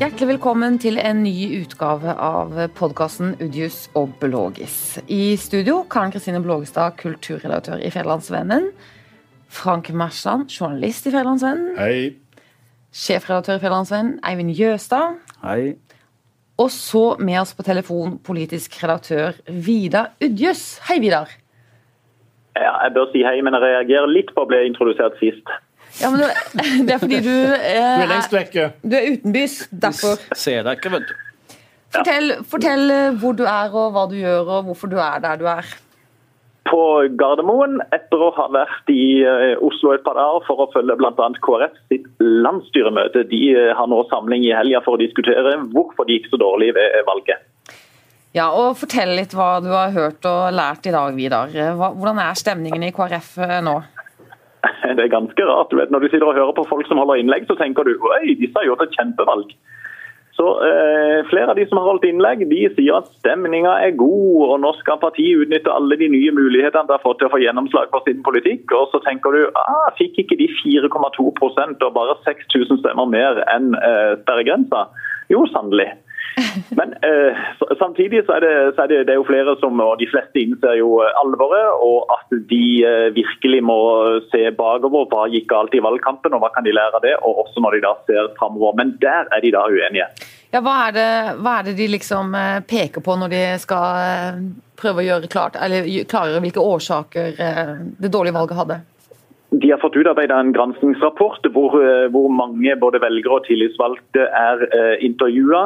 Hjertelig velkommen til en ny utgave av podkasten Udius og Blågis. I studio Karen Kristine Blågestad, kulturredaktør i Federlandsvennen. Frank Mersland, journalist i Federlandsvennen. Hei. Sjefredaktør i Federlandsvennen, Eivind Jøstad. Hei. Og så med oss på telefon politisk redaktør Vidar Udjus. Hei, Vidar. Ja, jeg bør si hei, men jeg reagerer litt på å bli introdusert sist. Ja, men Det er fordi du, eh, Du er lengst vekke. du er utenbys. Derfor. Ser deg ikke, vet du. Fortell, fortell eh, hvor du er, og hva du gjør, og hvorfor du er der du er. På Gardermoen, etter å ha vært i eh, Oslo et par dager for å følge bl.a. KrF sitt landsstyremøte. De eh, har nå samling i helga for å diskutere hvorfor de gikk så dårlig ved valget. Ja, og Fortell litt hva du har hørt og lært i dag, Vidar. Hvordan er stemningen i KrF nå? Det er ganske rart. vet. Når du sitter og hører på folk som holder innlegg, så tenker du oi, disse har gjort et kjempevalg. Så eh, Flere av de som har holdt innlegg, de sier at stemninga er god, og nå skal partiet utnytte alle de nye mulighetene de har fått til å få gjennomslag for sin politikk. Og så tenker du ah, fikk ikke de 4,2% og bare 6000 stemmer mer enn eh, sperregrensa? Jo, sannelig. Men eh, samtidig så er, det, så er det, det er jo flere som, og de fleste innser jo eh, alvoret, og at de eh, virkelig må se bakover. Hva gikk galt i valgkampen, og hva kan de lære av det? Og også når de da ser framover. Men der er de da uenige. Ja, hva er det, hva er det de liksom eh, peker på når de skal eh, prøve å gjøre klart, eller gjø- klargjøre hvilke årsaker det dårlige valget hadde? De har fått utarbeidet en granskingsrapport hvor, eh, hvor mange både velgere og tillitsvalgte er eh, intervjua.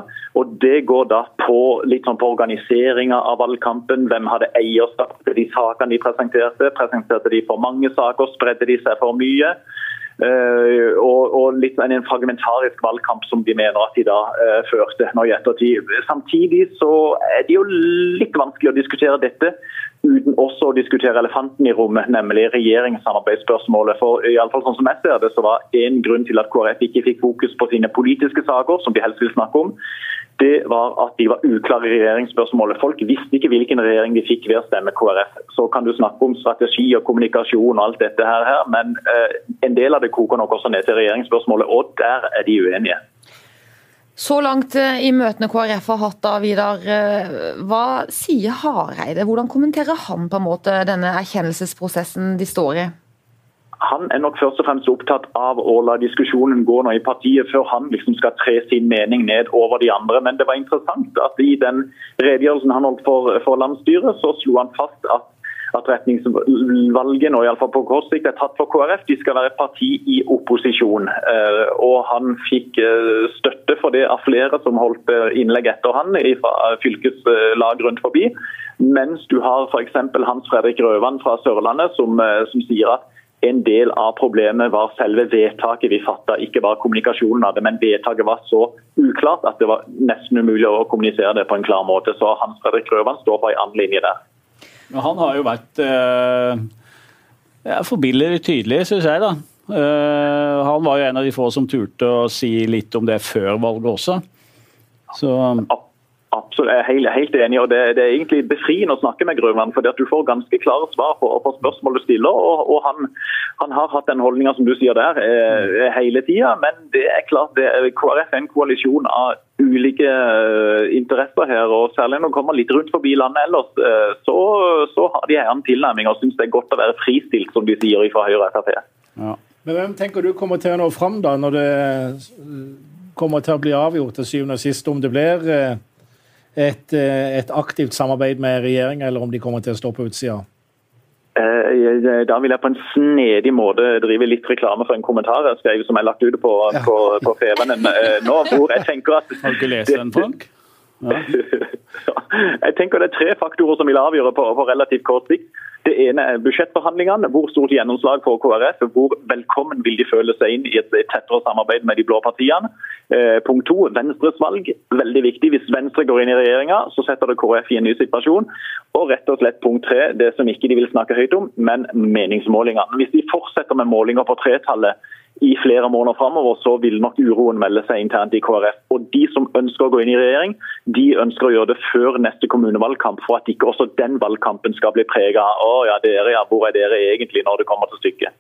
Det går da på litt sånn på organiseringa av valgkampen. Hvem hadde eierskap til de sakene de presenterte? Presenterte de for mange saker? Spredde de seg for mye? Eh, og, og litt en, en fragmentarisk valgkamp som de mener at de da eh, førte nå i ettertid. Samtidig så er det jo litt vanskelig å diskutere dette uten også å diskutere elefanten i rommet, nemlig regjeringssamarbeidsspørsmålet. For i alle fall sånn som jeg ser det, så var en grunn til at KrF ikke fikk fokus på sine politiske saker, som de helst vil snakke om, det var at de var uklare i regjeringsspørsmålet. Folk visste ikke hvilken regjering de fikk ved å stemme KrF. Så kan du snakke om strategi og kommunikasjon og alt dette her, men eh, en del av det koker nok også ned til regjeringsspørsmålet, og der er de uenige. Så langt eh, i møtene KrF har hatt, da, Vidar, eh, hva sier Hareide? Hvordan kommenterer han på en måte denne erkjennelsesprosessen de står i? Han er nok først og fremst opptatt av å la diskusjonen gå nå i partiet, før han liksom skal tre sin mening ned over de andre. Men det var interessant at i den redegjørelsen han holdt for, for landsstyret, så slo han fast at at retningsvalget nå, i alle fall på kort sikt, er tatt for KrF. De skal være parti i opposisjon. Eh, Og Han fikk eh, støtte for det av flere som holdt eh, innlegg etter han fra fylkeslag rundt forbi. Mens du har f.eks. Hans Fredrik Røvan fra Sørlandet som, som sier at en del av problemet var selve vedtaket vi fatta, ikke bare kommunikasjonen av det. Men vedtaket var så uklart at det var nesten umulig å kommunisere det på en klar måte. Så Hans Fredrik Røvan står på en annen linje der. Han har jo vært eh, ja, forbilledlig tydelig, syns jeg. da. Eh, han var jo en av de få som turte å si litt om det før valget også. Så Ab- Absolutt, jeg er helt, helt enig. og det, det er egentlig befriende å snakke med Grønland, fordi at du får ganske klare svar på, på spørsmål du stiller. og, og han, han har hatt den holdninga som du sier der, eh, hele tida. Men det er klart det er, KrF er en koalisjon av ulike eh, interesser her. og Særlig når det kommer litt rundt forbi landet ellers, eh, så, så har de en annen tilnærming og syns det er godt å være fristilt, som de sier fra Høyre og Frp. ja. Men hvem tenker du kommer til å nå fram da, når det kommer til å bli avgjort til syvende og sist om det blir eh, et, eh, et aktivt samarbeid med regjeringa, eller om de kommer til å stå på utsida? Eh, Da vil jeg på en snedig måte drive litt reklame for en kommentar jeg skrev som er lagt ut på, på, på Fevennen eh, nå, hvor jeg tenker at Har du ikke lest den, Frank? Ja. Jeg tenker Det er tre faktorer som vil avgjøre på, på relativt kort sikt. Det ene er budsjettforhandlingene. Hvor stort gjennomslag får KrF? Hvor velkommen vil de føle seg inn i et, et tettere samarbeid med de blå partiene? Eh, punkt to, Venstres valg. Veldig viktig. Hvis Venstre går inn i regjeringa, så setter det KrF i en ny situasjon. Og rett og slett punkt tre, det som ikke de vil snakke høyt om, men meningsmålingene. Hvis de fortsetter med målinger på tretallet i flere måneder framover, så vil nok uroen melde seg internt i KrF. Og de som ønsker å gå inn i regjering, de ønsker å gjøre det før neste kommunevalgkamp, for at ikke også den valgkampen skal bli prega av å ja, dere, ja, hvor er dere egentlig når det kommer til stykket.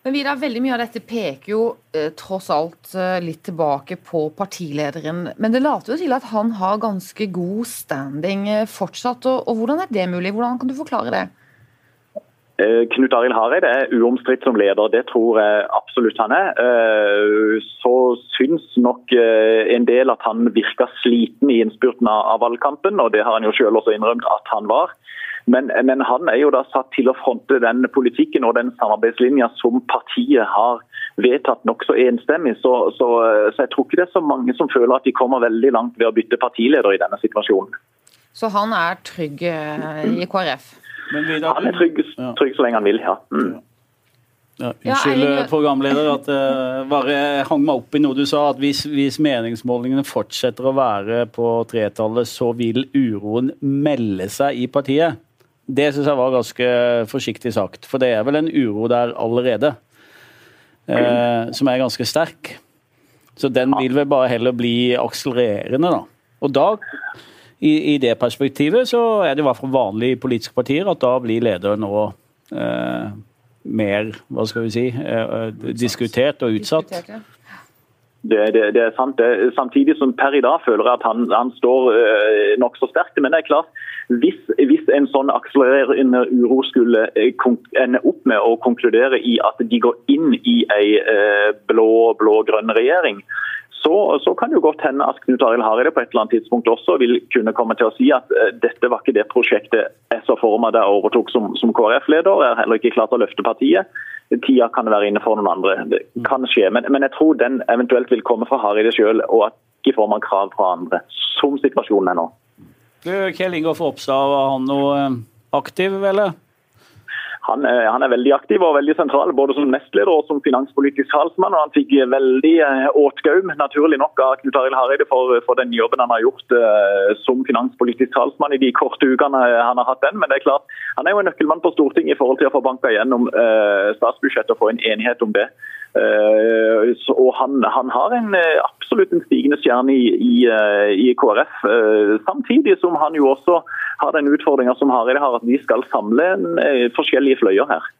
Men Vidar, veldig mye av dette peker jo eh, tross alt eh, litt tilbake på partilederen. Men det later jo til at han har ganske god standing eh, fortsatt. Og, og hvordan er det mulig? Hvordan kan du forklare det? Eh, Knut Arild Hareide er uomstridt som leder, det tror jeg absolutt han er. Eh, så syns nok eh, en del at han virka sliten i innspurten av valgkampen, og det har han jo selv også innrømt at han var. Men, men, han er jo da satt til å fronte den politikken og den samarbeidslinja som partiet har vedtatt nokså enstemmig. Så, så, så, jeg tror ikke det er så mange som føler at de kommer veldig langt ved å bytte partileder i denne situasjonen. Så han er trygg i KrF? Han er trygg, trygg, så lenge han vil, ja. Mm. Ja, unnskyld, ja, programleder, at uh, bare hang meg opp i noe du sa. at hvis, hvis, meningsmålingene fortsetter å være på tretallet, så vil uroen melde seg i partiet. Det syns jeg var ganske forsiktig sagt. For det er vel en uro der allerede, Uh, som er ganske sterk. Så den vil vel bare heller bli akselererende, da. Og da, i, i det perspektivet, så er det i hvert fall vanlig i politiske partier at da blir lederen nå eh, mer, hva skal vi si, eh, diskutert og utsatt. Det, det, det, er sant. Det, samtidig som per i dag føler jeg at han, han står øh, nokså sterkt. Men det er klart, hvis, hvis, en sånn akselererende uro skulle eh, ende opp med å konkludere i at de går inn i ei øh, blå-blå-grønn regjering, så, så, kan det jo godt hende at Knut Arild Hareide på et eller annet tidspunkt også vil kunne komme til å si at uh, dette var ikke det prosjektet jeg så for meg da jeg overtok som, som KrF-leder. Jeg har heller ikke klart å løfte partiet tida kan være inne for noen andre. Det kan skje. Men, men jeg tror den eventuelt vil komme fra Hareide sjøl, og at ikke får man krav fra andre, som situasjonen er nå. Du, Kjell Ingolf Ropstad, var han noe eh, aktiv, eller? Han, han, er veldig aktiv og veldig sentral, både som nestleder og som finanspolitisk talsmann. og Han fikk veldig eh, åtgaum, naturlig nok, av Knut Arild Hareide for, for, den jobben han har gjort uh, som finanspolitisk talsmann i de korte ukene han har hatt den. Men det er klart, han er jo en nøkkelmann på Stortinget i forhold til å få banka gjennom uh, statsbudsjettet og få en enighet om det. Så, og han, han, har en, absolutt en stigende stjerne i, i, i KrF, samtidig som han jo også har den utfordringa som Hareide har, at vi skal samle forskjellige fløyer her.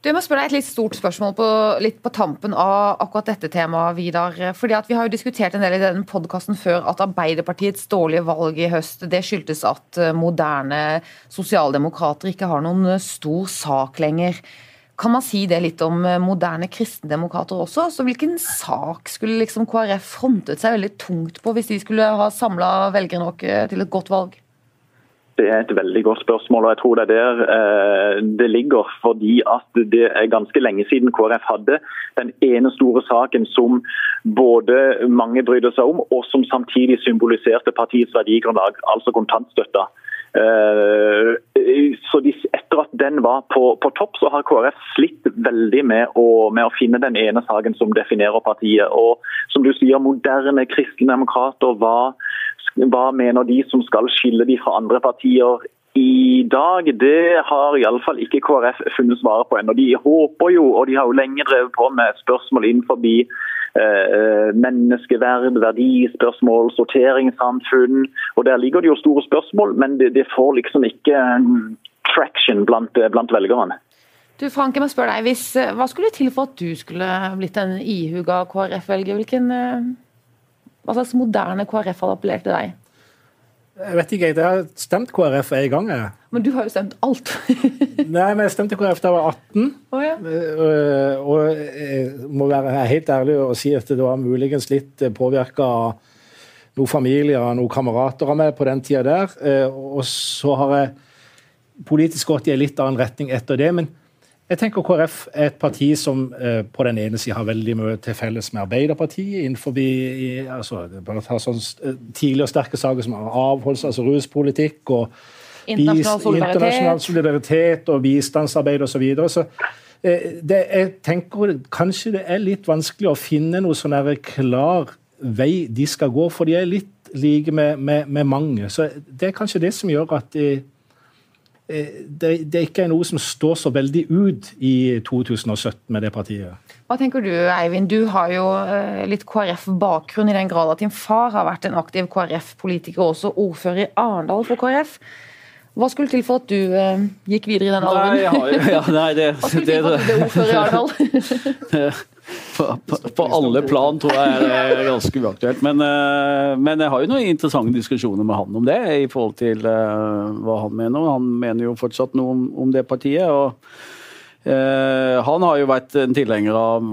Du, jeg må spørre deg et litt stort spørsmål på, litt på tampen av akkurat dette temaet, Vidar. Fordi Vi har jo diskutert en del i denne podkasten før at Arbeiderpartiets dårlige valg i høst det skyldtes at eh, moderne sosialdemokrater ikke har noen eh, stor sak lenger. Kan man si det litt om eh, moderne kristendemokrater også? Så Hvilken sak skulle liksom KrF frontet seg veldig tungt på hvis de skulle ha samla velgere nok til et godt valg? Det er et veldig godt spørsmål, og jeg tror det er der eh, det ligger. Fordi at det er ganske lenge siden KrF hadde den ene store saken som både mange brydde seg om, og som samtidig symboliserte partiets verdigrunnlag, altså kontantstøtta. Eh, så Etter at den var på, på, topp, så har KrF slitt veldig med å, med å, finne den ene saken som definerer partiet. Og som du sier, moderne kristendemokrater hva, hva mener de som skal skille de fra andre partier i dag? Det har iallfall ikke KrF funnet svaret på ennå. De håper jo, og de har jo lenge drevet på med spørsmål innenfor eh, menneskeverd, verdispørsmål, sorteringssamfunn. og Der ligger det jo store spørsmål, men det, det får liksom ikke mm, traction blant, blant velgerne. Du Frank, jeg må spørre deg, hvis, Hva skulle til for at du skulle blitt en ihuga KrF-velger? Eh, hva slags moderne KrF hadde appellert til deg? Jeg vet ikke, jeg har stemt KrF en gang. Jeg. Men du har jo stemt alt. Nei, men jeg stemte KrF da jeg var 18. Oh, ja. Eh, og jeg må være helt ærlig og si at det var muligens litt påvirka av noen familier og noen kamerater av meg på den tida der. Eh, og så har jeg politisk gått i en litt annen retning etter det. men jeg tenker KrF er et parti som eh, på den ene sida har veldig mye til felles med Arbeiderpartiet. innenfor i, altså, bare ta sånn eh, Tidligere sterke saker som avholds, altså ruspolitikk og internasjonal solidaritet, internasjonal solidaritet og bistandsarbeid osv. Så, videre. så eh, det, jeg tenker kanskje det er litt vanskelig å finne noe sånn klar vei de skal gå, for de er litt like med, med, med mange. Så det er kanskje det som gjør at de det, det ikke er noe som står så veldig ut i 2017 med det partiet. Hva tenker du Eivind? Du har jo eh, litt KrF-bakgrunn i den grad at din far har vært en aktiv KrF-politiker og også ordfører i Arendal for KrF. Hva skulle til for at du uh, gikk videre i den alven? Nei, ja, ja, nei, det, Hva skulle til for at du ble ordfører i Arendal? på, på, alle plan tror jeg det er ganske uaktuelt. Men, uh, men, jeg har jo noen interessante diskusjoner med han om det, i forhold til uh, hva han mener. Han mener jo fortsatt noe om, om det partiet. og Eh, han har jo vært en tilhenger av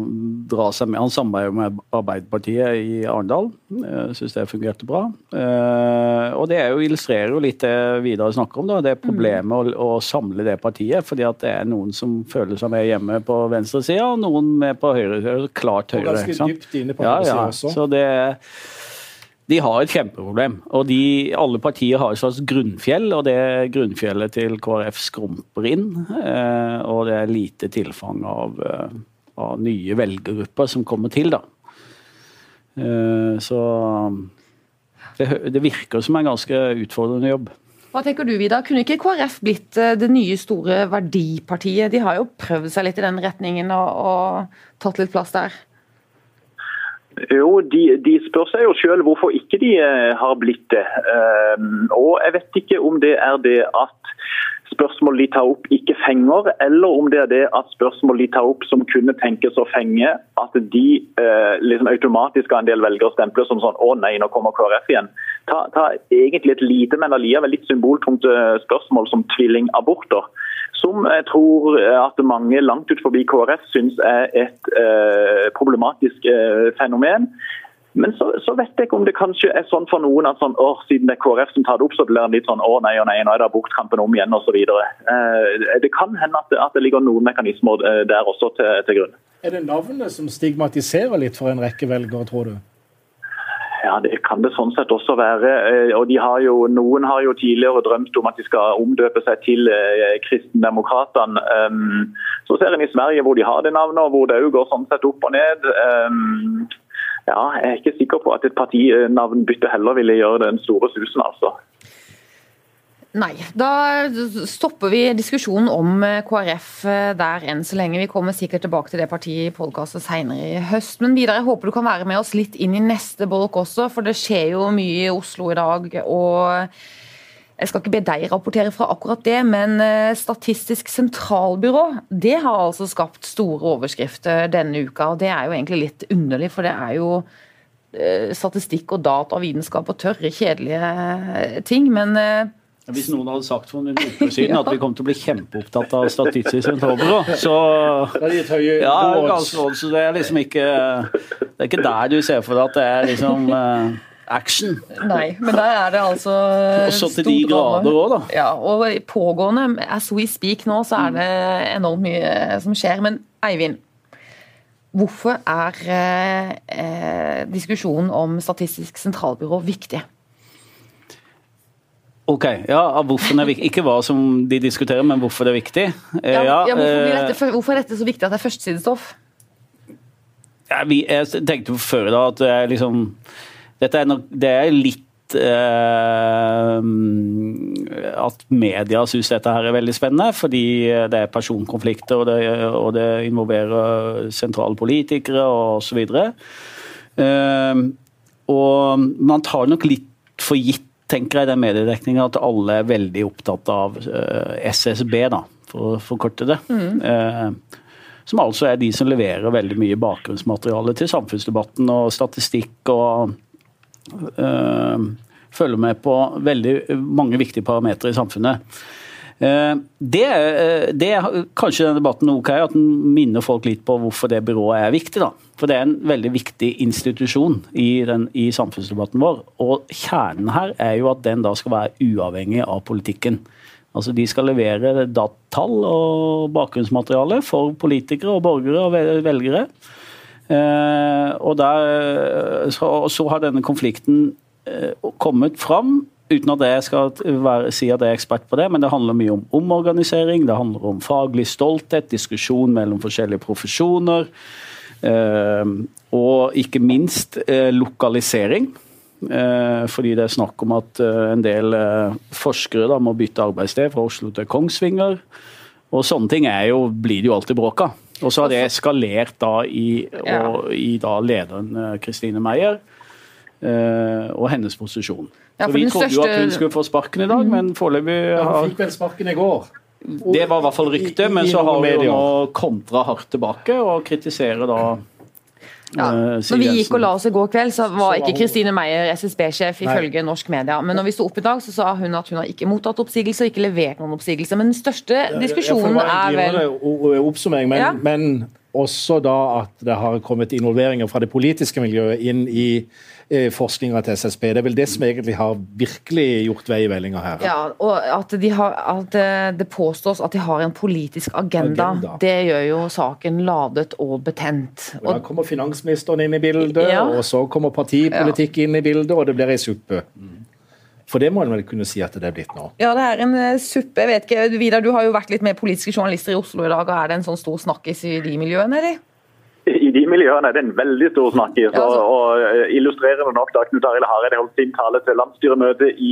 dra seg med. Han samarbeider med Arbeiderpartiet i Arendal. Uh, Syns det fungerte bra. Eh, og det jo, illustrerer jo litt det Vidar snakker om, da, det problemet mm. å, å, samle det partiet. fordi at det er noen som føler seg mer hjemme på venstresida, og noen med på høyre. Klart høyre. Og ganske dypt inne på ja, ja. også. Så det de har et kjempeproblem. og de, Alle partier har et slags grunnfjell, og det grunnfjellet til KrF skrumper inn. Eh, og det er lite tilfang av, eh, av nye velgergrupper som kommer til, da. Eh, så det, det, virker som en ganske utfordrende jobb. Hva tenker du, Vidar? Kunne ikke KrF blitt det nye store verdipartiet? De har jo prøvd seg litt i den retningen og, og tatt litt plass der. Jo, de, de, spør seg jo selv hvorfor ikke de eh, har blitt det. Ehm, og jeg vet ikke om det er det at spørsmål de tar opp ikke fenger, eller om det er det at spørsmål de tar opp som kunne tenkes å fenge, at de eh, liksom automatisk har en del velgere stempler som sånn å nei, nå kommer KrF igjen. Ta, ta egentlig et lite, men allikevel litt symboltungt eh, spørsmål som tvillingaborter som jeg tror at mange langt ut forbi KrF syns er et eh, problematisk eh, fenomen. Men så, så, vet jeg ikke om det kanskje er sånn for noen at sånn, år, siden det er KrF som tar det opp, så blir det litt sånn å nei og nei, nå er det abortkampen om igjen osv. Eh, det kan hende at det, at det, ligger noen mekanismer eh, der også til, til grunn. Er det navnet som stigmatiserer litt for en rekke velgere, tror du? Ja, Det kan det sånn sett også være. Eh, og har jo, Noen har jo tidligere drømt om at de skal omdøpe seg til eh, Kristendemokratene. Um, så ser en i Sverige hvor de har det navnet, og hvor det òg går sånn sett opp og ned. Um, ja, Jeg er ikke sikker på at et partinavnbytte heller ville gjøre den store susen. altså. Nei. Da stopper vi diskusjonen om eh, KrF eh, der enn så lenge. Vi kommer sikkert tilbake til det partiet i podkastet senere i høst. Men Vidar, jeg håper du kan være med oss litt inn i neste bolk også, for det skjer jo mye i Oslo i dag. og jeg skal ikke be deg rapportere fra akkurat det, men eh, Statistisk sentralbyrå det har altså skapt store overskrifter denne uka. og Det er jo egentlig litt underlig, for det er jo statistikk og data og vitenskap og tørre, kjedelige ting. Men hvis noen hadde sagt for noen uker siden at vi kom til å bli kjempeopptatt av Statistisk sentralbyrå, så ja, så det er liksom ikke Det er ikke der du ser for deg at det er liksom uh, action. Nei, men der er det altså Også til de grader òg, da. Ja, og pågående, as we speak nå, så er det enormt mye som skjer. Men Eivind, hvorfor er eh, diskusjonen om Statistisk sentralbyrå viktig? Ok, ja, Hvorfor det er viktig. Ikke hva som de diskuterer, men hvorfor det er viktig. Ja, ja, ja, hvorfor, eh, dette, hvorfor, er dette så viktig at det er førstesidestoff? Ja, jeg tenkte før da at det er liksom Dette er, nok, det er litt eh, at media syns dette her er veldig spennende, fordi det er personkonflikter og det, og det involverer sentrale politikere osv. Eh, og man tar nok litt for gitt tenker jeg den mediedekninga at alle er veldig opptatt av eh, SSB, da, for å forkorte det. Mm. Uh, som altså er de som leverer veldig mye bakgrunnsmateriale til samfunnsdebatten og statistikk og øh, følger med på veldig mange viktige parametere i samfunnet. Eh, det, eh, det er kanskje denne debatten ok, at den minner folk litt på hvorfor det byrået er viktig. da. For det er en veldig viktig institusjon i, den, i samfunnsdebatten vår. Og kjernen her er jo at den da skal være uavhengig av politikken. Altså De skal levere tall og bakgrunnsmateriale for politikere og borgere og velgere. Eh, og der, så, så har denne konflikten kommet fram Uten at jeg skal være, si at jeg er ekspert på det, men det handler mye om omorganisering, det handler om faglig stolthet, diskusjon mellom forskjellige profesjoner. Eh, og ikke minst eh, lokalisering. Eh, fordi det er snakk om at eh, en del eh, forskere da, må bytte arbeidssted fra Oslo til Kongsvinger. Og sånne ting jo, blir det jo alltid bråk av. Og så har det eskalert da i, og, i da lederen Kristine Meyer eh, og hennes posisjon. Ja, Så Vi den trodde jo at hun skulle få sparken i dag, men foreløpig Ja, har Hun fikk vel sparken i går. Det var i hvert fall ryktet, men så har vi jo nå kontra hardt tilbake og kritiserer da Ja. eh, Når vi gikk og la oss i går kveld, så var ikke Kristine Meyer SSB-sjef ifølge norsk media. Men når vi sto opp i dag, så sa hun at hun har ikke mottatt oppsigelse og ikke levert noen oppsigelse. Men den største diskusjonen er vel oppsummering, men, Ja. men også da at det har kommet involveringer fra det politiske miljøet inn i eh, forskninga til SSB. Det er vel det som egentlig har virkelig gjort vei i vellinga her. ja, og at, de har, at eh, det påstås at de har en politisk agenda. Agenda. Det gjør jo saken ladet og betent. Og Da kommer finansministeren inn i bildet, Ja. og så kommer partipolitikk inn i bildet, og det blir ei suppe. For det må en vel kunne si at det er blitt nå. Ja, det er en eh, suppe. Jeg vet ikke, Vidar, du har jo vært litt med politiske journalister i Oslo i dag. og Er det en sånn stor snakkis i de miljøene, eller? De miljøene er det en veldig stor snakkis. Ja, altså. og, og eh, Illustrerende nok da Knut Arild Hareide holdt sin tale til landsstyremøtet i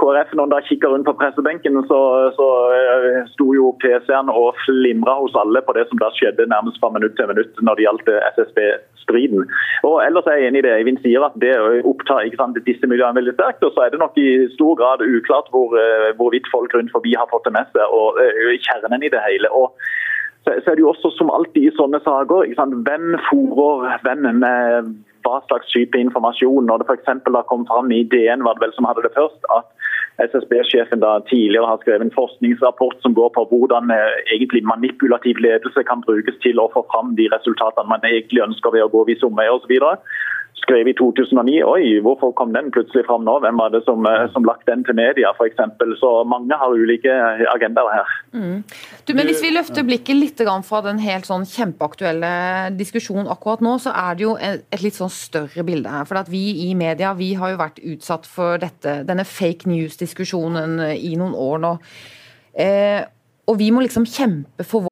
KrF. Når han da kikker rundt på pressebenken, så, så eh, sto jo PC-en og flimra hos alle på det som da skjedde nærmest fra minutt til minutt når det gjaldt eh, SSB-striden. Og Ellers er jeg enig i det Eivind sier, at det opptar ikke sant, disse miljøene veldig sterkt. Og så er det nok i stor grad uklart hvor, hvorvidt folk rundt forbi har fått det med seg, og kjernen i det hele. og så, er det jo også som alltid i sånne saker, hvem fòrer hvem med hva slags type informasjon. Når det f.eks. kom fram i DN, var det vel som hadde det først, at SSB-sjefen da tidligere har skrevet en forskningsrapport som går på hvordan eh, egentlig manipulativ ledelse kan brukes til å få fram de resultatene man egentlig ønsker ved å gå visse omveier osv. Skrev i 2009 oi, hvorfor kom den plutselig fram nå? Hvem var det som, eh, som lagt den til media, f.eks.? Så mange har ulike agendaer her. Du, men Hvis vi løfter blikket litt fra den helt sånn kjempeaktuelle diskusjonen akkurat nå, så er det jo et, litt sånn større bilde her. For at vi i media vi har jo vært utsatt for dette, denne fake news-diskusjonen i noen år nå. Eh, og vi må liksom kjempe for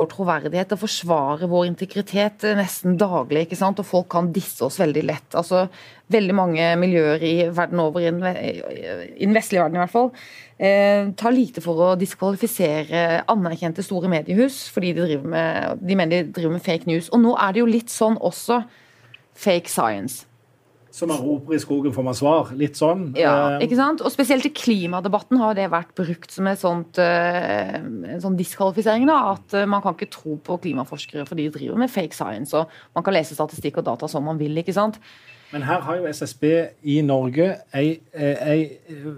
vår troverdighet og forsvare vår integritet eh, nesten daglig. ikke sant? Og folk kan disse oss veldig lett. Altså, Veldig mange miljøer i verden over, i den vestlige verden i hvert fall, eh, tar lite for å diskvalifisere anerkjente store mediehus fordi de, med, de mener de driver med fake news. Og nå er det jo litt sånn også fake science. Som man roper i skogen får man svar. Litt sånn. Ja, Eh, ikke sant? Og Spesielt i klimadebatten har det vært brukt som et sånt, eh, en sånn diskvalifisering. da, At eh, man kan ikke tro på klimaforskere for de driver med fake science. og Man kan lese statistikk og data som man vil. ikke sant? Men her har jo SSB i Norge ei, ei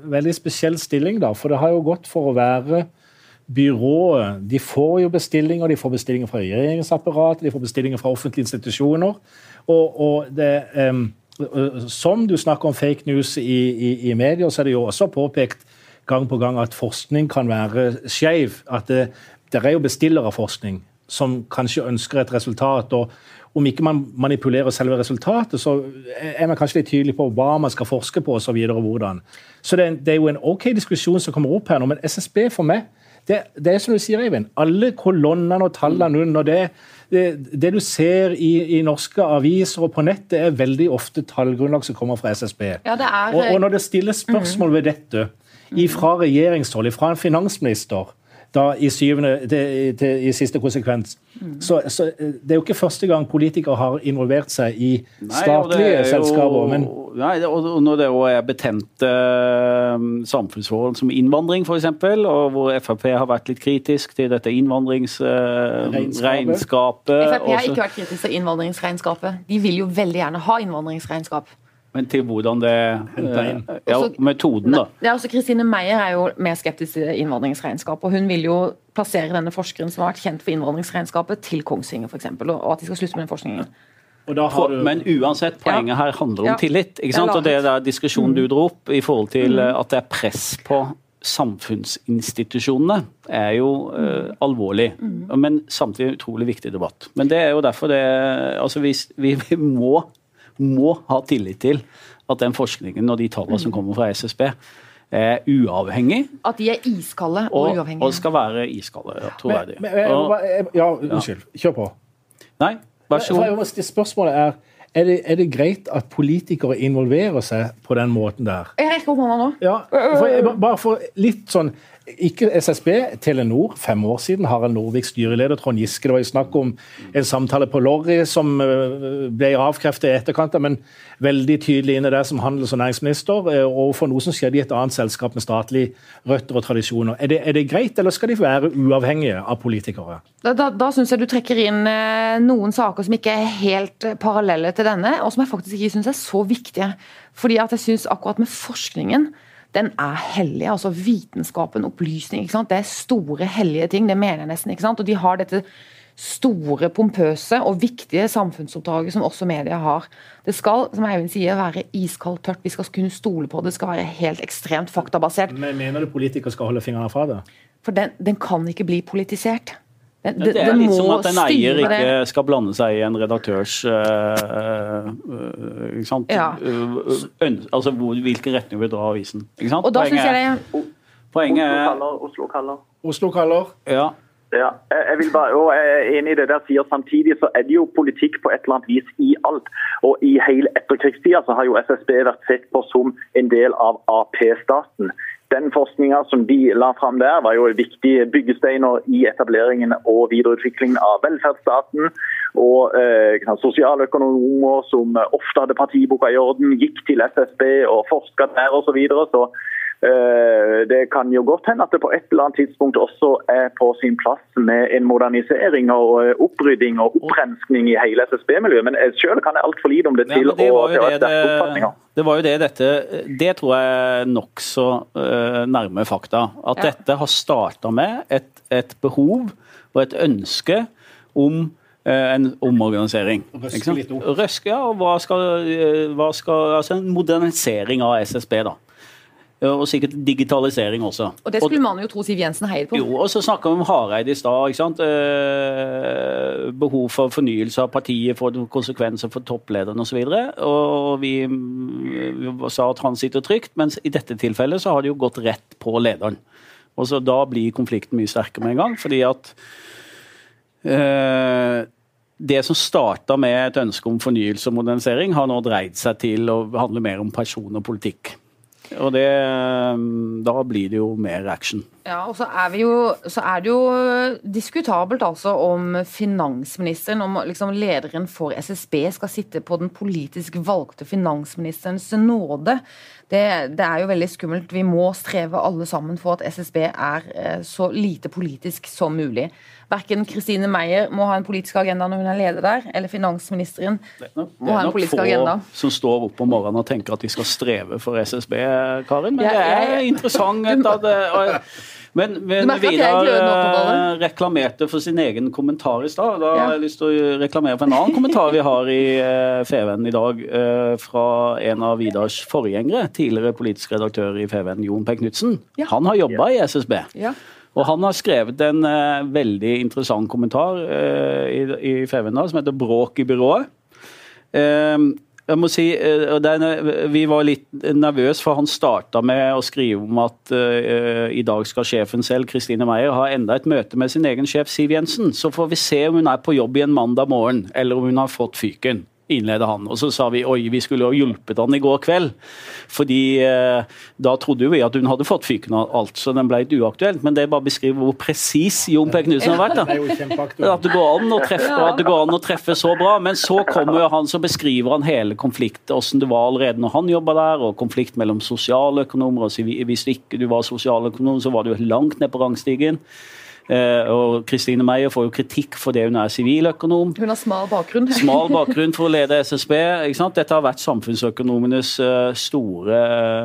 veldig spesiell stilling, da. For det har jo gått for å være byrået. De får jo bestillinger, de får bestillinger fra regjeringsapparatet, de får bestillinger fra offentlige institusjoner. Og, og det, em, som du snakker om fake news i, i, i medier, så er det jo også påpekt gang på gang at forskning kan være skeiv. At det, det er jo bestillere av forskning som kanskje ønsker et resultat. og om ikke man manipulerer selve resultatet, så er man kanskje litt tydelig på hva man skal forske på osv. og hvordan. Så det er, det er jo en OK diskusjon som kommer opp her nå, men SSB for meg det, det er som du sier, Eivind. Alle kolonnene og tallene under det, det, det du ser i, i norske aviser og på nettet, er veldig ofte tallgrunnlag som kommer fra SSB. Ja, det er- og, og når det stilles spørsmål ved dette fra regjeringshold, fra en finansminister da i, syvende, til, til, i siste konsekvens. Så, så eh, Det er jo ikke første gang politikere har involvert seg i Nei, statlige jo- selskaper. men Nei, og når det jo er betente eh, samfunnsforhold som innvandring, f.eks., og hvor Frp har vært litt kritisk til dette innvandringsregnskapet Regnskapet. Frp har ikke vært kritisk til innvandringsregnskapet. De vil jo veldig gjerne ha innvandringsregnskap. Men til hvordan det eh, Ja, Også- metoden, da. Ja, altså Kristine Meyer er jo mer skeptisk til innvandringsregnskap. og Hun vil jo plassere denne forskeren som har vært kjent for innvandringsregnskapet, til Kongsvinger f.eks. Og at de skal slutte med den forskningen. Og da har du, Men uansett, poenget her handler om Ja. tillit. ikke sant? Og det der diskusjonen du dro opp i forhold til eh, at det er press på samfunnsinstitusjonene er jo uh, alvorlig, mm. men samtidig utrolig viktig debatt. Men det er jo derfor det altså vi, vi, vi må, må, ha tillit til at den forskningen og de tallene som kommer fra SSB, er uavhengig. At de er iskalde og, og uavhengige. Og skal være iskalde, jeg Ja, unnskyld. Kjør på. Nei, vær så god. Spørsmålet er er det, er det, greit at politikere involverer seg på den måten der? Jeg rekker opp hånda nå. Ja, for, bare for litt sånn ikke SSB, Telenor. Fem år siden. Harald Norvik, styreleder. Trond Giske. Det var jo snakk om en samtale på Lorry som eh, ble avkreftet i etterkant, men veldig tydelig inne der som handels- og næringsminister. Eh, og for noe som skjedde i et annet selskap med statlige røtter og tradisjoner. Er det, er det greit, eller skal de være uavhengige av politikere? Da, da, da syns jeg du trekker inn eh, noen saker som ikke er helt parallelle til denne, og som jeg faktisk ikke syns er så viktige. Fordi at jeg syns akkurat med forskningen den er hellig. altså Vitenskapen, opplysning. ikke sant? Det er store, hellige ting. Det mener jeg nesten. ikke sant? Og de har dette store, pompøse og viktige samfunnsoppdraget som også media har. Det skal som Eivind sier, være iskaldt tørt. Vi skal kunne stole på det. Det skal være helt ekstremt faktabasert. Men Mener du politikere skal holde fingrene fra det? For den, den kan ikke bli politisert. Det, det, det er litt som at en eier ikke skal blande seg i en redaktørs øh, ikke sant? Ja. Altså hvor, hvilken retning vil dra avisen. Ikke sant? Og da Poenget, jeg det... Poenget er Oslo kaller. Oslo kaller. Ja. Ja, jeg vil bare, og jeg er enig i det der sier Samtidig så er det jo politikk på et eller annet vis i alt. Og I hele etterkrigstida så har jo SSB vært sett på som en del av Ap-staten. Den forskninga som de la fram der, var jo viktige byggesteiner i etableringen og videreutviklingen av velferdsstaten. Og eh, sosialøkonomer som ofte hadde partiboka i orden, gikk til SSB og forska der osv. Så, videre. så Eh, det kan jo godt hende at det på et eller annet tidspunkt også er på sin plass med en modernisering og eh, opprydding og opprenskning i hele SSB-miljøet. Men selv kan jeg altfor lite om det til ja, det å ha sterke oppfatninger. Det var jo det dette Det tror jeg er nokså uh, nærme fakta. At ja. dette har starta med et, et, behov og et ønske om en omorganisering. Røske litt opp. Røske, ja, og hva skal, hva skal, altså En modernisering av SSB, da. Og sikkert digitalisering også. Og Det skulle man jo tro Siv Jensen heier på. Jo, og så snakka vi om Hareide i stad. ikke sant? Eh, behov for fornyelse av partiet, for konsekvenser for topplederen osv. Og, og vi, vi sa at han sitter trygt, mens i dette tilfellet så har det jo gått rett på lederen. Og så Da blir konflikten mye sterkere med en gang, fordi at øh, det som starta med et ønske om fornyelse og modernisering, har nå dreid seg til å handle mer om person og politikk. Og det, um, da blir det jo mer action. Ja, og så er, jo, så er det jo diskutabelt altså om finansministeren, om liksom lederen for SSB skal sitte på den politisk valgte finansministerens nåde. Det, det, er jo veldig skummelt. Vi må streve alle sammen for at SSB er eh, så lite politisk som mulig. Verken Kristine Meyer må ha en politisk agenda når hun er leder der, eller finansministeren må ha en politisk agenda. Det er nok få som står opp om morgenen og tenker at de skal streve for SSB, Karin. Men det er interessant. at det, men, men Vidar eh, reklamerte for sin egen kommentar i stad. Da har jeg lyst til å reklamere for en annen kommentar vi har i FVN Feven i dag, uh, fra en av Vidars forgjengere, tidligere politisk redaktør i Feven, Jon P. Knutsen. Ja. Han har jobba i SSB. Ja. Og Han har skrevet en uh, veldig interessant kommentar uh, i, i Feven som heter 'Bråk i byrået'. Uh, jeg må si, uh, Vi var litt nervøse, for han starta med å skrive om at i dag skal sjefen selv, Kristine Meyer, ha enda et møte med sin egen sjef Siv Jensen. Så får vi se om hun er på jobb igjen mandag morgen, eller om hun har fått fyken innleda han. Og så sa vi oi, vi skulle ha hjulpet han i går kveld. Fordi eh, da trodde vi at hun hadde fått fyken av alt, så den ble litt uaktuelt. Men det bare beskriver hvor presis Jon P. Knutsen har vært. da. At det, går an å treffe, at det går an å treffe så bra. Men så kommer han, så beskriver han hele konflikten, hvordan det var allerede når han jobba der, og konflikt mellom sosialøkonomer. og Hvis ikke du var sosialøkonom, så var du langt ned på rangstigen. Eh, og Kristine Meyer får jo kritikk for det hun er siviløkonom. Hun har smal bakgrunn. smal bakgrunn for å lede SSB. Dette har vært samfunnsøkonomenes eh, store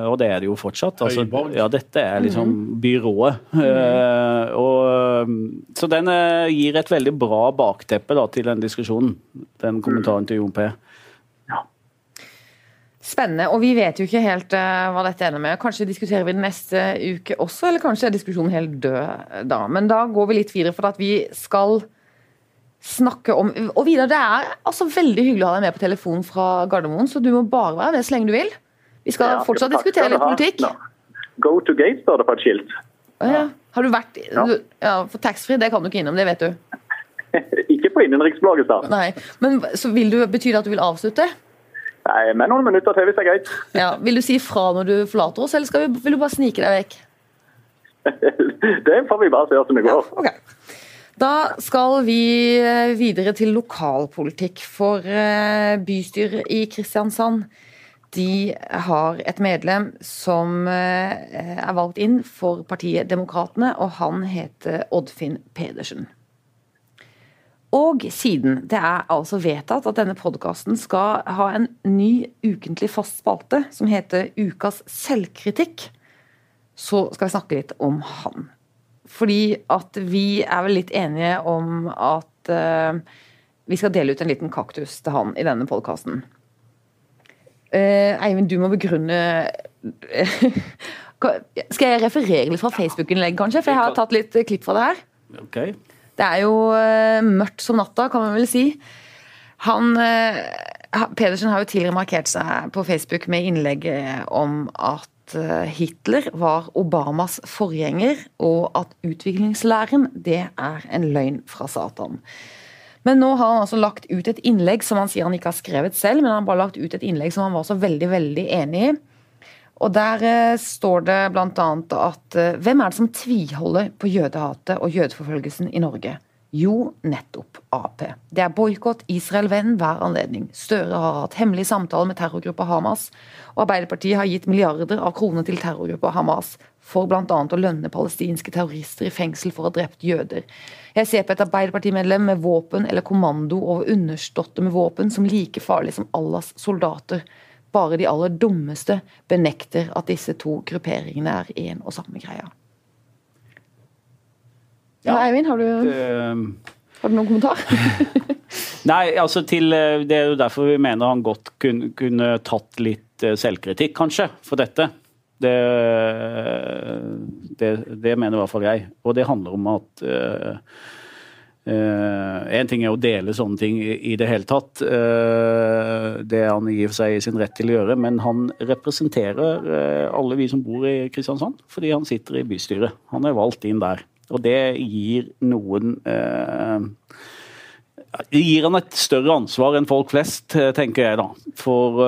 Og det er det jo fortsatt. Altså, ja, dette er liksom mhm. byrået. Mm. Og, så den gir et veldig bra bakteppe da, til den diskusjonen, den kommentaren til Jon P. Spennende. Og vi vet jo ikke helt uh, hva dette ender med. Kanskje diskuterer vi det neste uke også, eller kanskje er diskusjonen helt død da. Men da går vi litt videre, for at vi skal snakke om Og Vidar, det er altså veldig hyggelig å ha deg med på telefon fra Gardermoen, så du må bare være med så lenge du vil. Vi skal Ja, fortsatt takk diskutere litt politikk. Ja. Go to gate, står det på et skilt. Ah, ja. Har du vært Ja. du, ja, For taxfree, det kan du ikke innom, det vet du. Ikke på innenriksbladet, da. Nei. Men så vil du, Betyr det at du vil avslutte? Nei, men noen minutter til, hvis det er greit. Ja. Vil du si fra når du forlater oss, eller skal vi, vil du bare snike deg vekk? Det får vi bare se hvordan det går. Ok. Da skal vi eh, videre til lokalpolitikk. For eh, bystyret i Kristiansand de har et medlem som eh, er valgt inn for partiet Demokratene, og han heter Oddfinn Pedersen. Og siden det er altså vedtatt at denne podkasten skal ha en ny ukentlig fast spalte som heter Ukas selvkritikk, så skal vi snakke litt om han. Fordi at vi er vel litt enige om at uh, vi skal dele ut en liten kaktus til han i denne podkasten. Eivind, du må begrunne Skal jeg referere litt fra Facebook-innlegg, kanskje? For jeg har tatt litt klipp fra det her. Ok. Det er jo eh, mørkt som natta, kan man vel si. Han, eh, Pedersen har jo tidligere markert seg på Facebook med innlegg eh, om at Hitler var Obamas forgjenger, og at utviklingslæren det er en løgn fra Satan. Men nå har han altså lagt ut et innlegg som han sier han ikke har skrevet selv, men han har bare lagt ut et innlegg som han var så veldig, veldig enig i. Og der eh, står det bl.a. at eh, hvem er det som tviholder på jødehatet og jødeforfølgelsen i Norge? Jo, nettopp Ap. Det er boikott, Israel-venn hver anledning. Støre har hatt hemmelige samtaler med terrorgruppa Hamas, og Arbeiderpartiet har gitt milliarder av kroner til terrorgruppa Hamas for bl.a. å lønne palestinske terrorister i fengsel for å ha drept jøder. Jeg ser på et Arbeiderpartimedlem med våpen eller kommando over underståtte med våpen som like farlig som Allahs soldater. Bare de aller dummeste benekter at disse to grupperingene er én og samme greia. Ja, Eivind, har du, det, har du noen kommentar? Nei, altså til, eh, Det er jo derfor vi mener han godt kunne, kunne tatt litt eh, selvkritikk, kanskje, for dette. Det, det, det mener i hvert fall jeg. Og det handler om at uh, En ting er å dele sånne ting i, det hele tatt. eh, det er han i og for seg i sin rett til å gjøre, men han representerer eh, alle vi som bor i Kristiansand, fordi han sitter i bystyret. Han er valgt inn der. Og det gir noen eh, det gir han et større ansvar enn folk flest, eh, tenker jeg da. For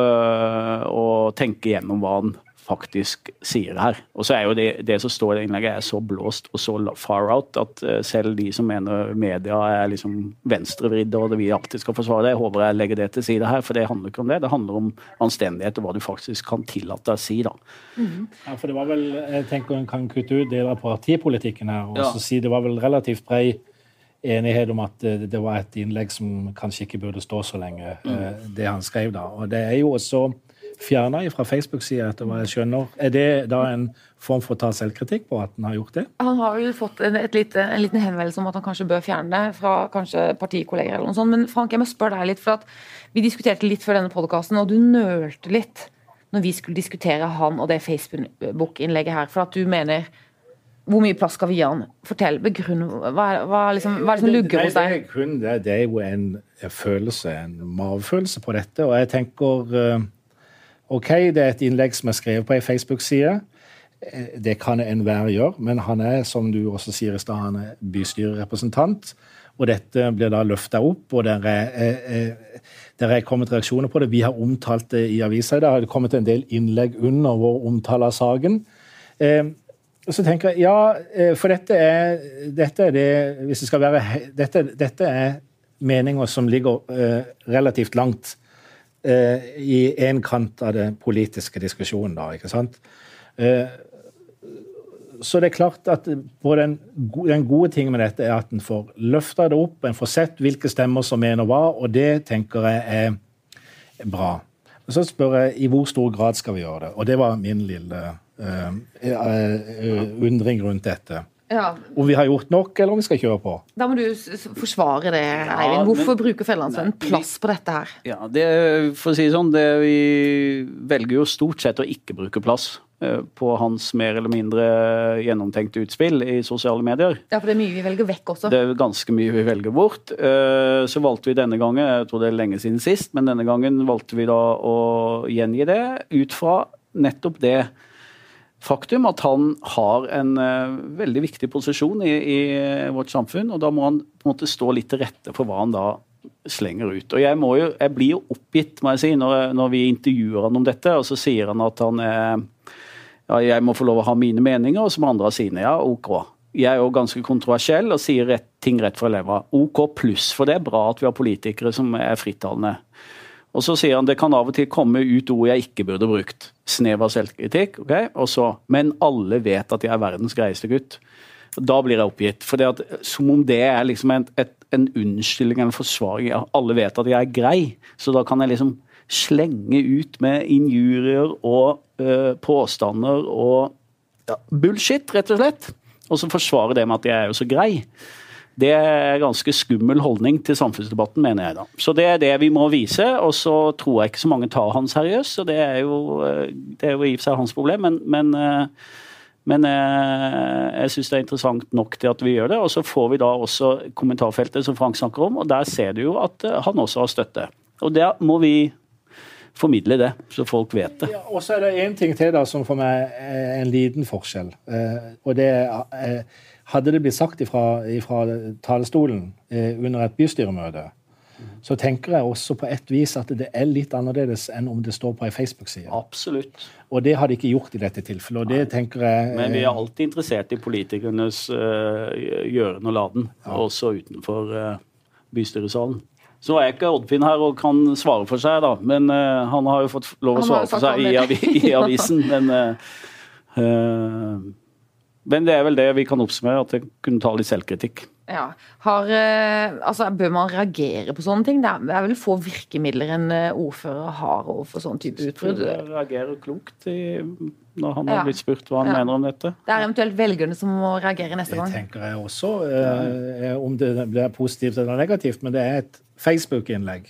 å tenke gjennom hva han faktisk sier det her. Og så er jo det, det som står i det innlegget er så blåst og så far out at øh, selv de som mener media er liksom venstrevridde og det vi alltid skal forsvare det, jeg håper jeg legger det til side her, for det handler ikke om det. Det handler om anstendighet og hva du faktisk kan tillate deg å si, da. Ja, for det var vel, jeg tenker En kan kutte ut deler av partipolitikken her og Ja. så si det var vel relativt brei enighet om at eh, det var et innlegg som kanskje ikke burde stå så lenge, mm. det han skrev da. Og det er jo også fjerna fra Facebook-sida, etter hva jeg skjønner. Er det da en form for å ta selvkritikk på at han har gjort det? Han har jo fått en, et lite, en liten henvendelse om at han kanskje bør fjerne det fra kanskje partikolleger. eller noe sånt. Men Frank, jeg må spørre deg litt, for at vi diskuterte litt før denne podkasten, og du nølte litt når vi skulle diskutere han og det Facebook-innlegget her. For at du mener Hvor mye plass skal vi gi han? Fortell. Begrunn. Hva, hva, liksom, hva er det som lugger hos det deg? er, det, det er jo en følelse, en magefølelse på dette. Og jeg tenker eh, OK, det er et innlegg som er skrevet på ei Facebook-side. Eh, Det kan enhver gjøre, men han er, som du også sier i stad, han er bystyrerepresentant. Og dette blir da løfta opp, og der er, eh, eh, der er kommet reaksjoner på det. Vi har omtalt det i avisa i dag. Det har kommet en del innlegg under vår omtale av saken. Eh, så tenker jeg, ja, eh, for dette er, dette er det Hvis det skal være Dette, dette er meninger som ligger eh, relativt langt eh, i én kant av den politiske diskusjonen, da, ikke sant? Eh, så det er klart at den, den gode tingen med dette er at en får løfta det opp, en får sett hvilke stemmer som mener hva, og det tenker jeg er bra. Og Så spør jeg i hvor stor grad skal vi gjøre det, og det var min lille eh, eh, undring rundt dette. Ja, Om vi har gjort nok, eller om vi skal kjøre på. Da må du forsvare det, Eivind. Hvorfor men- bruker Fjellandsvennen plass på dette her? Ja, det, for å si det sånn, det, vi velger jo stort sett å ikke bruke plass eh, på hans mer eller mindre gjennomtenkte utspill i sosiale medier. Ja, for det er mye vi velger vekk også. Det er ganske mye vi velger bort. Eh, Så valgte vi denne gangen, jeg tror det er lenge siden sist, men denne gangen valgte vi da å gjengi det ut fra nettopp det faktum at han har en eh, veldig viktig posisjon i, i vårt samfunn, og da må han på en måte stå litt til rette for hva han da slenger ut. Og jeg, jo, jeg blir jo oppgitt, må jeg si, når, når vi intervjuer han om dette, og så sier han at han er ja, jeg må få lov å ha mine meninger, og så må andre ha sine. Ja, ok. Jeg er jo ganske kontroversiell og sier rett, ting rett fra leva. OK pluss, for det er bra at vi har politikere som er frittalende. Og så sier han det kan av og til komme ut ord jeg ikke burde brukt. Snev av selvkritikk. ok? Og så, Men alle vet at jeg er verdens greieste gutt. Da blir jeg oppgitt. For Som om det er liksom en, et, en unnskyldning eller forsvaring. Alle vet at jeg er grei, så da kan jeg liksom slenge ut med injurier og øh, påstander og ja, bullshit, rett og slett. Og så forsvare det med at jeg er jo så grei. Det er en ganske skummel holdning til samfunnsdebatten, mener jeg da. Så det er det vi må vise, og så tror jeg ikke så mange tar han seriøst. Og det er jo, øh, det er jo i og for seg hans problem, men, men, øh, men øh, jeg syns det er interessant nok til at vi gjør det. Og så får vi da også kommentarfeltet som Frank snakker om, og der ser du jo at han også har støtte. Og der må vi formidle det, så folk vet det. Ja, og så er det én ting til da, som for meg er en liten forskjell. Eh, og det er eh, Hadde det blitt sagt ifra, ifra talerstolen eh, under et bystyremøte, så tenker jeg også på et vis at det er litt annerledes enn om det står på ei Facebook-side. Absolutt. Og det har de ikke gjort i dette tilfellet. og det tenker jeg... Men vi er alltid interessert i politikernes uh, gjøren og laden, også utenfor uh, bystyresalen. Så er ikke Oddfinn her og kan svare for seg, da. Men uh, han har jo fått lov å svare for seg i, avi i avisen. Men, uh, uh, men det er vel det vi kan oppsummere, at det kunne ta litt selvkritikk. Ja. Har, eh, altså, bør man reagere på sånne ting? Det er, vel få virkemidler en eh, ordfører har overfor sånn type utbrudd. Reagerer klokt i, når han har blitt spurt hva han Ja. mener om dette. Det er eventuelt velgerne som må reagere neste Det gang. tenker jeg også, eh, om det blir positivt eller negativt. Men det er et Facebook-innlegg.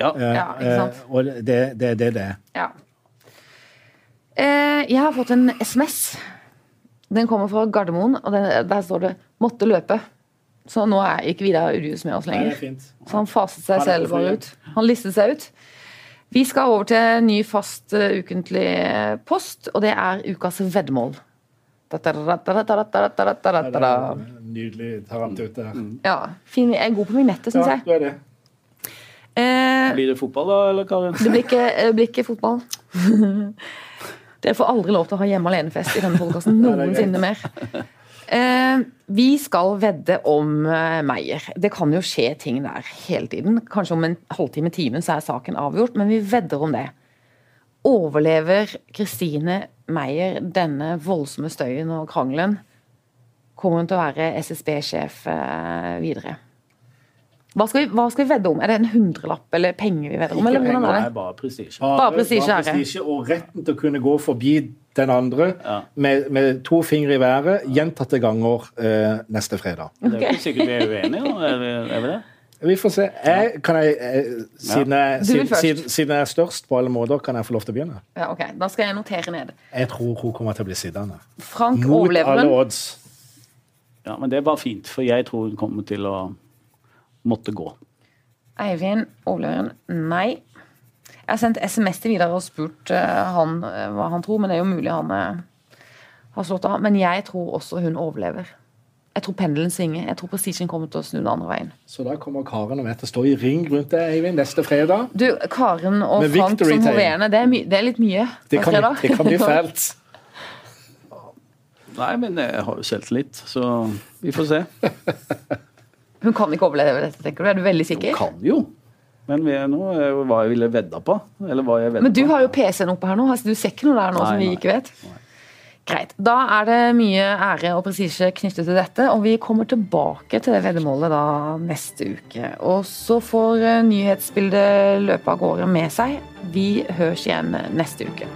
Ja. Eh, Ja, ikke sant? eh, og det er det, det det er. Ja. Eh, jeg har fått en SMS. Den kommer fra Gardermoen, og den, der står det 'måtte løpe'. Så nå er ikke Vidar Urius med oss lenger. Nei, så han faset seg selv bare ut. Han listet seg ut. Vi skal over til ny fast uh, ukentlig post, og det er ukas veddemål. Nydelig tarantute der. Ja. Fin, jeg er god på minettet, syns jeg. Ja, det er det. Eh, blir det fotball da, eller Karin? Det blir ikke, blir ikke fotball. Dere får aldri lov til å ha hjemme alene-fest i denne podkasten noensinne mer. Eh, vi skal vedde om eh, Meyer. Det kan jo skje ting der hele tiden. Kanskje om en halvtime, time, så er saken avgjort, men vi vedder om det. Overlever Kristine Meyer denne voldsomme støyen og krangelen? Kommer hun til å være SSB-sjef eh, videre? Hva skal, vi, hva skal vi vedde om? Er det en hundrelapp eller penger vi vedder om? Eller penger, Det er er bare prestisje. Bare prestisje, bare Og retten til å kunne gå forbi den andre Ja. med, med to fingre i været gjentatte ganger eh, neste fredag. Det er ikke sikkert vi er uenige. Er vi, er vi det? Vi får se. Jeg, kan jeg, eh, siden, jeg, siden, siden, siden jeg er størst på alle måter, kan jeg få lov til å begynne? Ja, ok. Da skal jeg notere ned. Jeg tror hun kommer til å bli sittende. Frank Mot overlever alle odds. Ja, men det er bare fint, for jeg tror hun kommer til å måtte gå. Eivind hun. Nei. Jeg har sendt SMS til Vidar og spurt eh, han eh, hva han tror, men det er jo mulig han eh, har slått av. Men jeg tror også hun overlever. Jeg tror pendelen svinger. Jeg tror prestisjen kommer til å snu den andre veien. Så da kommer Karen og jeg til å stå i ring rundt deg, Eivind, neste fredag. Du, Karen og Med Frank som hoverende, det, er det er litt mye. Det kan, det kan bli fælt. Nei, men jeg har jo selvtillit, så vi får se. Hun kan ikke overleve dette, tenker du? Er du veldig sikker? Hun Kan jo. Men vi er nå er hva jeg ville vedda på. Eller hva jeg vedda Men du på. har jo PC-en oppe her nå. Altså, du ser ikke noe der nå Nei, som vi nei. ikke vet? Greit. Da er det mye ære og prestisje knyttet til dette, og vi kommer tilbake til det veddemålet da neste uke. Og så får eh, nyhetsbildet løpe av gårde med seg. Vi høres igjen neste uke.